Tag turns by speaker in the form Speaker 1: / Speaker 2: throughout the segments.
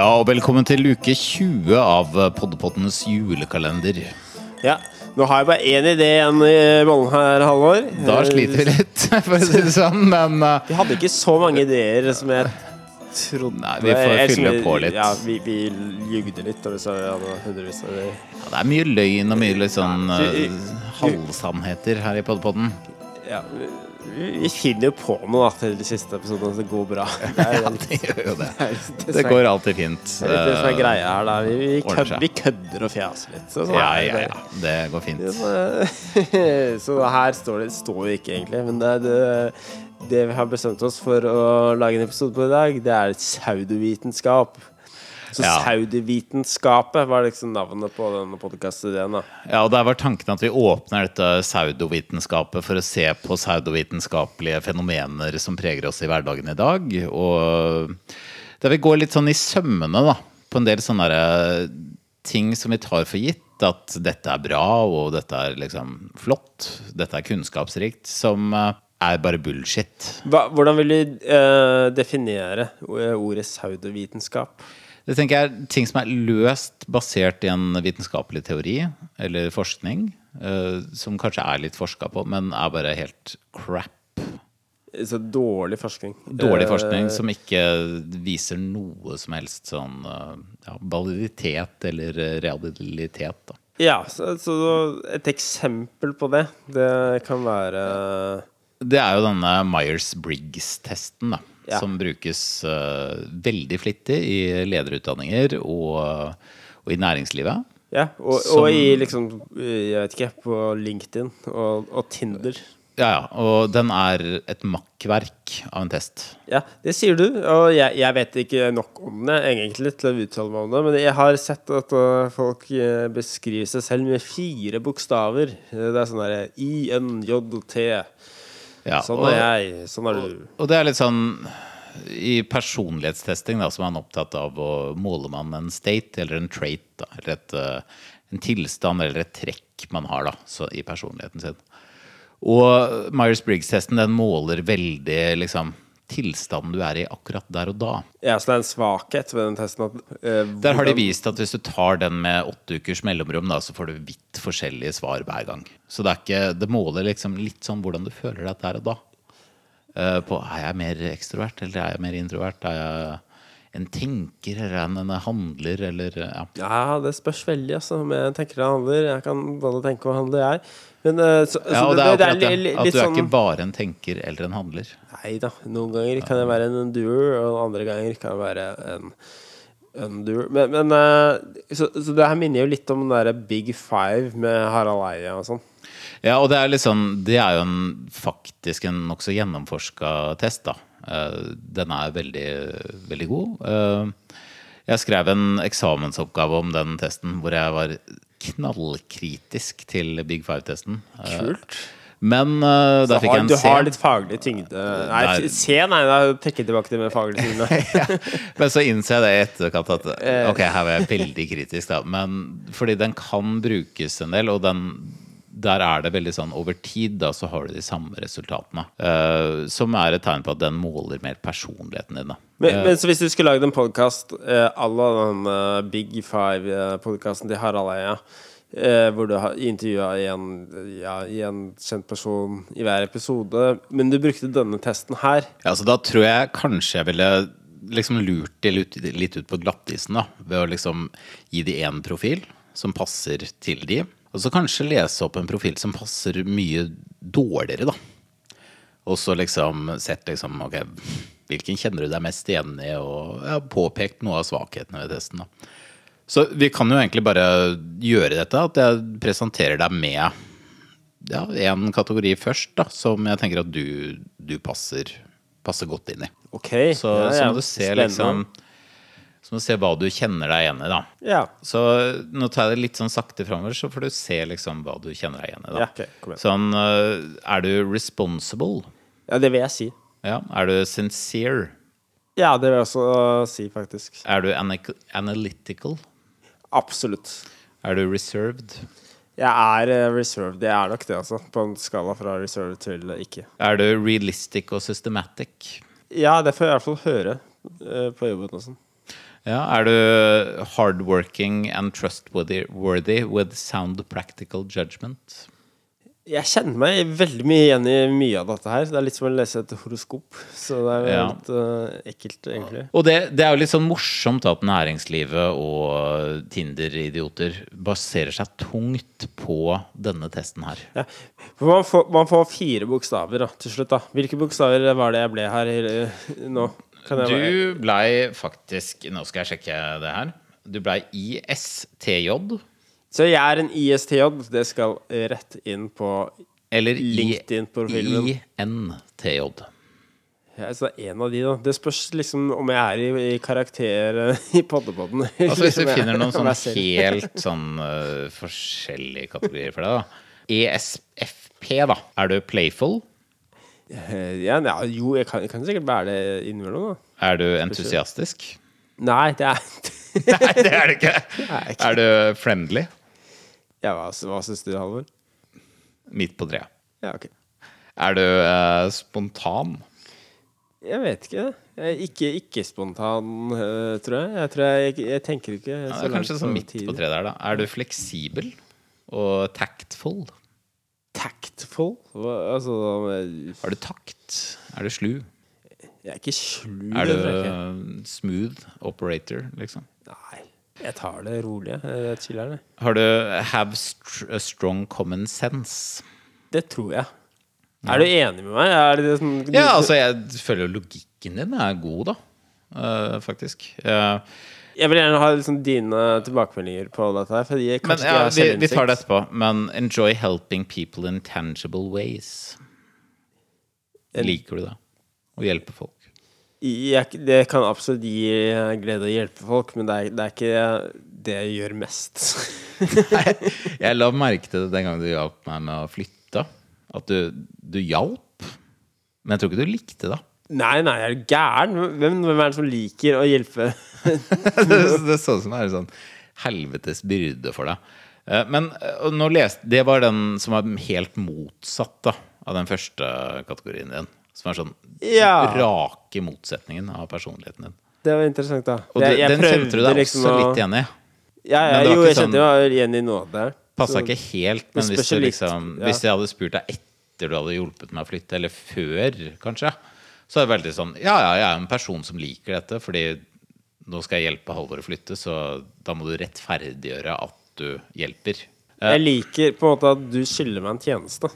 Speaker 1: Ja, og velkommen til uke 20 av Poddepottenes julekalender.
Speaker 2: Ja, Nå har jeg bare én idé igjen i bollen her, Halvor.
Speaker 1: Da sliter vi litt, for å si det sånn, men uh,
Speaker 2: Vi hadde ikke så mange ideer som jeg trodde.
Speaker 1: Nei, vi får fylle på litt.
Speaker 2: Ja, vi, vi ljugde litt. Og vi sa vi hadde hundrevis av ideer.
Speaker 1: ja, det er mye løgn og mye litt sånn uh, halvsannheter her i Poddepotten.
Speaker 2: Ja, vi, vi finner jo på noe da, til de siste episodene, så det går bra. Det
Speaker 1: Ja, det gjør jo det.
Speaker 2: det
Speaker 1: går alltid fint.
Speaker 2: det er litt det som er greia her, da. Vi, vi, kødder, vi kødder og fjaser litt. Så, så,
Speaker 1: Ja, ja,
Speaker 2: det.
Speaker 1: ja. Det går fint.
Speaker 2: Så, så her står det står jo ikke egentlig, men det, det, det vi har bestemt oss for å lage en episode på i dag, det er pseudovitenskap. Så
Speaker 1: Ja.
Speaker 2: Saudivitenskapet var liksom navnet på denne podkast-ideen.
Speaker 1: Ja, og Der var tanken at vi åpner dette saudovitenskapet for å se på saudovitenskapelige fenomener som preger oss i hverdagen i dag. Og der vi går litt sånn i sømmene da, på en del sånne der, ting som vi tar for gitt. At dette er bra, og dette er liksom flott, dette er kunnskapsrikt. Som eh, er bare bullshit.
Speaker 2: Hva, hvordan vil du uh, definere ordet pseudovitenskap?
Speaker 1: Det tenker jeg er ting som er løst basert i en vitenskapelig teori eller forskning, eh, som kanskje er litt forska på, men er bare helt crap.
Speaker 2: Så dårlig forskning.
Speaker 1: Dårlig
Speaker 2: Eh,
Speaker 1: forskning som ikke viser noe som helst sånn eh, ja, validitet eller realitet. Da.
Speaker 2: Ja, så, så et eksempel på det, det kan være
Speaker 1: Det er jo denne Myers-Briggs-testen, da.
Speaker 2: Ja.
Speaker 1: Som brukes uh, veldig flittig i lederutdanninger og, og i næringslivet.
Speaker 2: Ja, og,
Speaker 1: Som-
Speaker 2: og i liksom Jeg vet ikke, på LinkedIn og, og Tinder.
Speaker 1: Ja, ja, og den er et makkverk av en test.
Speaker 2: Ja, det sier du. Og jeg, jeg vet ikke nok om det egentlig til å uttale meg om det, men jeg har sett at uh, folk beskriver seg selv med fire bokstaver. Det er sånn derre INJT.
Speaker 1: Ja,
Speaker 2: Sånn er jeg. Sånn er du.
Speaker 1: Og det er litt sånn I personlighetstesting da, som er man opptatt av å måle man en state eller en trait. Da, eller et, eh, en tilstand eller et trekk man har da, så, i personligheten sin. Og Myers-Briggs-testen den måler veldig liksom, tilstanden du er i akkurat der og da.
Speaker 2: Ja, så det er en svakhet ved den testen at uh,
Speaker 1: Der har de vist at hvis du tar den med åtte ukers mellomrom, da, så får du vidt forskjellige svar hver gang. Så det, ikke, det måler liksom litt sånn hvordan du føler deg der og da. Eh, på er jeg mer ekstrovert, eller er jeg mer introvert? Er jeg en tenker, eller er en handler, eller ja.
Speaker 2: Ja, det spørs veldig, altså. Om jeg tenker og handler. Jeg kan både tenke og handle, jeg. Men uh, så,
Speaker 1: ja og det er akkurat det.
Speaker 2: Er
Speaker 1: At du er
Speaker 2: sånn
Speaker 1: ikke bare en tenker eller en handler.
Speaker 2: Nei da. Noen ganger kan jeg være en doer, og andre ganger kan jeg være en undoer. Men, men eh, så, så det her minner jo litt om den derre Big Five med Harald Eia og sånn.
Speaker 1: Ja, og det er litt sånn Det er jo en, faktisk en nokså gjennomforska test, da. Eh, den er veldig, veldig god. Eh, jeg skrev en eksamensoppgave om den testen hvor jeg var knallkritisk til Big Five-testen. Eh,
Speaker 2: Kult.
Speaker 1: Men uh, da fikk jeg
Speaker 2: du
Speaker 1: en C.
Speaker 2: har litt faglig tyngde. Nei,
Speaker 1: Nei.
Speaker 2: C, nei, da trekker jeg tilbake det med faglig tyngde.
Speaker 1: Men så innser jeg det i etterkant at ok, her var jeg veldig kritisk, da. Men fordi den kan brukes en del, og den der er det veldig sånn over tid, da, så har du de samme resultatene. Uh, som er et tegn på at den måler mer personligheten din, da.
Speaker 2: Men, men så hvis du skulle lagd en podkast uh, à la den eh, Big Five-podkasten til Harald Eia, eh, hvor du har intervjua en, ja, en kjent person i hver episode, men du brukte denne testen her
Speaker 1: Ja, så da tror jeg kanskje jeg ville liksom lurt de litt ut på glattisen, da. Ved å liksom gi de én profil som passer til de. Og så kanskje lese opp en profil som passer mye dårligere, da. Og så liksom sett liksom Ok, hvilken kjenner du deg mest igjen i? Og jeg har påpekt noe av svakhetene ved testen, da. Så vi kan jo egentlig bare gjøre dette, at jeg presenterer deg med ja, en kategori først, da, som jeg tenker at du, du passer, passer godt inn i.
Speaker 2: Ok.
Speaker 1: Så,
Speaker 2: ja,
Speaker 1: så må du se
Speaker 2: spennende.
Speaker 1: liksom Så må du se hva du kjenner deg igjen i, da.
Speaker 2: Ja.
Speaker 1: Så nå tar jeg det litt sånn sakte framover, så får du se liksom hva du kjenner deg igjen i. da
Speaker 2: Ja, okay.
Speaker 1: Sånn øh, Er du responsible?
Speaker 2: ja, det vil jeg si.
Speaker 1: Ja. Er du sincere?
Speaker 2: Ja, det vil jeg også si, faktisk.
Speaker 1: Er du analytical?
Speaker 2: Absolutt.
Speaker 1: Er du reserved?
Speaker 2: Jeg er eh, reserved. Jeg er nok det, altså. På en skala fra reserved til ikke.
Speaker 1: Er du realistic og systematic?
Speaker 2: Ja, det får jeg i hvert fall høre eh, på jobben og sånn.
Speaker 1: Ja, er du hardworking and trustworthy worthy with sound practical judgment?
Speaker 2: Jeg kjenner meg veldig mye igjen i mye av dette her. Det er litt som å lese et horoskop. Så det er
Speaker 1: Ja.
Speaker 2: litt uh, ekkelt, egentlig.
Speaker 1: Og det, det er jo litt sånn morsomt at næringslivet og Tinder-idioter baserer seg tungt på denne testen her.
Speaker 2: Ja. Man, får, man får fire bokstaver da, til slutt. da Hvilke bokstaver var det jeg ble her i- nå?
Speaker 1: Du blei faktisk Nå skal jeg sjekke det her. Du blei ISTJ.
Speaker 2: Så jeg er en ISTJ. Det skal rett inn på
Speaker 1: Eller
Speaker 2: LinkedIn-profilen min.
Speaker 1: INTJ.
Speaker 2: Ja, så det er en av de, da. Det spørs liksom om jeg er i, i karakter eh, i Poddepodden.
Speaker 1: Altså Hvis du finner noen sånn helt sånn uh, forskjellige kategorier for deg, da. ESFP, da. Er du playful?
Speaker 2: Eh, ja, ja, jo, jeg kan, jeg kan sikkert være det innimellom, da.
Speaker 1: Er du entusiastisk?
Speaker 2: Nei, det er
Speaker 1: Nei, det er du ikke.
Speaker 2: ikke.
Speaker 1: Er du friendly?
Speaker 2: Ja, hva, hva syns du, Halvor?
Speaker 1: Midt på treet.
Speaker 2: Ja, ok.
Speaker 1: Er du eh, spontan?
Speaker 2: Jeg vet ikke. Jeg er ikke ikke-spontan, eh, tror jeg. Jeg tror jeg, jeg, tenker ikke
Speaker 1: Ja,
Speaker 2: så langt
Speaker 1: kanskje sånn midt på treet der, da. Er du fleksibel og tactful?
Speaker 2: Tactful? Altså
Speaker 1: Har du takt? Er du slu?
Speaker 2: Jeg er ikke slu.
Speaker 1: Er du smooth operator, liksom?
Speaker 2: Nei. Jeg tar det rolig. chiller'n.
Speaker 1: Har du have str strong common sense?
Speaker 2: Det tror jeg. Er du enig med meg? Er det sånn,
Speaker 1: Ja, altså, jeg føler logikken din er god, da. Uh, faktisk. Eh,
Speaker 2: Jeg vil gjerne ha liksom dine tilbakemeldinger på dette her. Fordi
Speaker 1: men ja, vi, vi tar det etterpå. Men enjoy helping people in tangible ways. Liker du det? Å hjelpe folk?
Speaker 2: Jeg, det kan absolutt gi glede å hjelpe folk, men det er, det er ikke det jeg gjør mest.
Speaker 1: Nei, Jeg la merke til det den gangen du hjalp meg med å flytte. At du, du hjalp. Men jeg tror ikke du likte det.
Speaker 2: nei, nei, er du gæren? Hvem, hvem er det som liker å hjelpe?
Speaker 1: det, det så ut som det er en sånn helvetes byrde for deg. Eh, Men eh, nå leste, det var den som var helt motsatt da, av den første kategorien din. Som er sånn
Speaker 2: Ja.
Speaker 1: rake motsetningen av personligheten din.
Speaker 2: Det var interessant, da.
Speaker 1: Og
Speaker 2: Jeg- jeg
Speaker 1: den kjente du deg
Speaker 2: liksom
Speaker 1: også
Speaker 2: å-
Speaker 1: litt igjen i.
Speaker 2: Ja, ja, jo, jeg kjente
Speaker 1: sånn-
Speaker 2: meg igjen i noe av det.
Speaker 1: Passa ikke helt, men
Speaker 2: Men
Speaker 1: hvis, du liksom,
Speaker 2: ja.
Speaker 1: hvis jeg hadde spurt deg etter du hadde hjulpet meg å flytte, eller før, kanskje, så er det veldig sånn Ja, ja, jeg er en person som liker dette, fordi nå skal jeg hjelpe Halvor å flytte, så da må du rettferdiggjøre at du hjelper.
Speaker 2: Jeg liker på en måte at du skylder meg en tjeneste.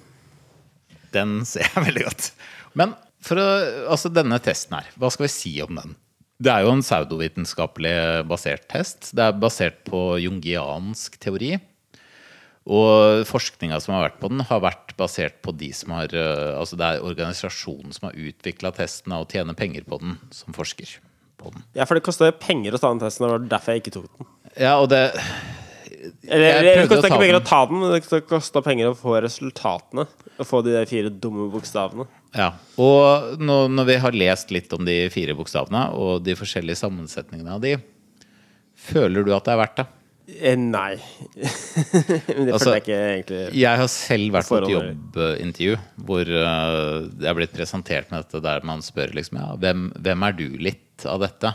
Speaker 1: Den ser jeg veldig godt. Men for å, altså denne testen her, hva skal vi si om den? Det er jo en pseudovitenskapelig basert test. Det er basert på jungiansk teori. Og forskninga som har vært på den, har vært basert på de som har eh, Altså det er organisasjonen som har utvikla testen og tjener penger på den, som forsker på den.
Speaker 2: Ja, for det kosta penger å ta den testen, og det var derfor jeg ikke tok den.
Speaker 1: Ja, og det
Speaker 2: Eller
Speaker 1: Jeg
Speaker 2: det kosta ikke penger å ta den, men det kosta penger å få resultatene. Å få de fire dumme bokstavene.
Speaker 1: Ja. Og nå, når vi har lest litt om de fire bokstavene og de forskjellige sammensetningene av de, føler du at det er verdt det?
Speaker 2: Eh, nei. men det
Speaker 1: Altså,
Speaker 2: føler jeg ikke egentlig.
Speaker 1: Jeg har selv vært på et jobbintervju hvor eh, jeg er blitt presentert med dette der man spør liksom ja, hvem, hvem er du litt av dette?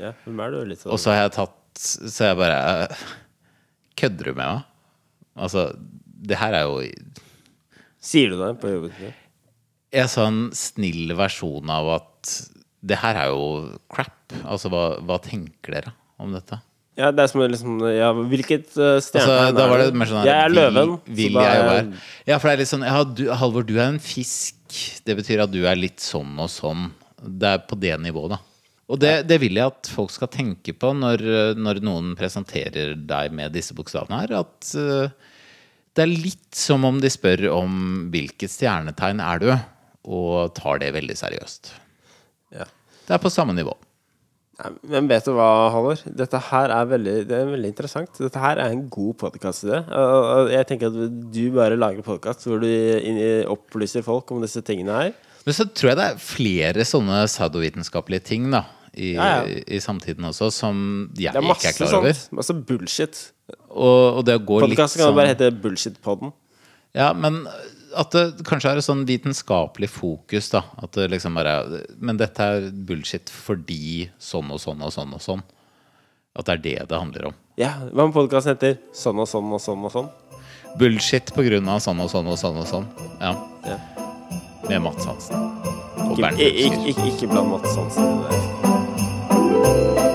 Speaker 2: Ja, hvem er du litt av?
Speaker 1: Og så har jeg tatt Så jeg bare eh, Kødder du med meg? Altså, det her er jo
Speaker 2: Sier du det på jobben?
Speaker 1: Jeg sa en snill versjon av at det her er jo crap. Altså, hva, hva tenker dere om dette?
Speaker 2: Ja, det er som liksom Ja, hvilket uh,
Speaker 1: Altså,
Speaker 2: stjernetegn
Speaker 1: da var det
Speaker 2: er
Speaker 1: mer sånn
Speaker 2: Jeg er
Speaker 1: vil-
Speaker 2: løven.
Speaker 1: Vil
Speaker 2: da
Speaker 1: jeg jo være Ja, for det er litt sånn Ja, du, Halvor, du er en fisk. Det betyr at du er litt sånn og sånn. Det er på det nivået, da. Og det, det vil jeg at folk skal tenke på når, når noen presenterer deg med disse bokstavene her. At uh, det er litt som om de spør om hvilket stjernetegn er du, og tar det veldig seriøst.
Speaker 2: Ja.
Speaker 1: Det er på samme nivå.
Speaker 2: Nei, Men vet du hva, Halvor? Dette her er veldig, det er veldig interessant. Dette her er en god podkastidé. Jeg tenker at du bare lager podkast hvor du opplyser folk om disse tingene her.
Speaker 1: Men så tror jeg det er flere sånne pseudovitenskapelige ting da, i,
Speaker 2: Ja, ja.
Speaker 1: i samtiden også, som jeg
Speaker 2: Det
Speaker 1: ikke er klar over.
Speaker 2: sånt. Masse bullshit.
Speaker 1: Og, og det å gå litt
Speaker 2: kan
Speaker 1: sånn
Speaker 2: jo bare hete Bullshit-podden.
Speaker 1: Ja, men at det kanskje er et sånn vitenskapelig fokus, da. At det liksom bare Men dette er bullshit fordi sånn og sånn og sånn og sånn. At det er det det handler om.
Speaker 2: Ja, Hva om podkasten heter sånn og sånn og sånn og sånn?
Speaker 1: Bullshit på grunn av sånn og sånn og sånn og sånn. Ja.
Speaker 2: Ja.
Speaker 1: Med Mats Hansen. Og
Speaker 2: Ikke,
Speaker 1: Bernt
Speaker 2: ikke,
Speaker 1: Hulsker.
Speaker 2: ikke, ikke bland Mats Hansen det. Thank you.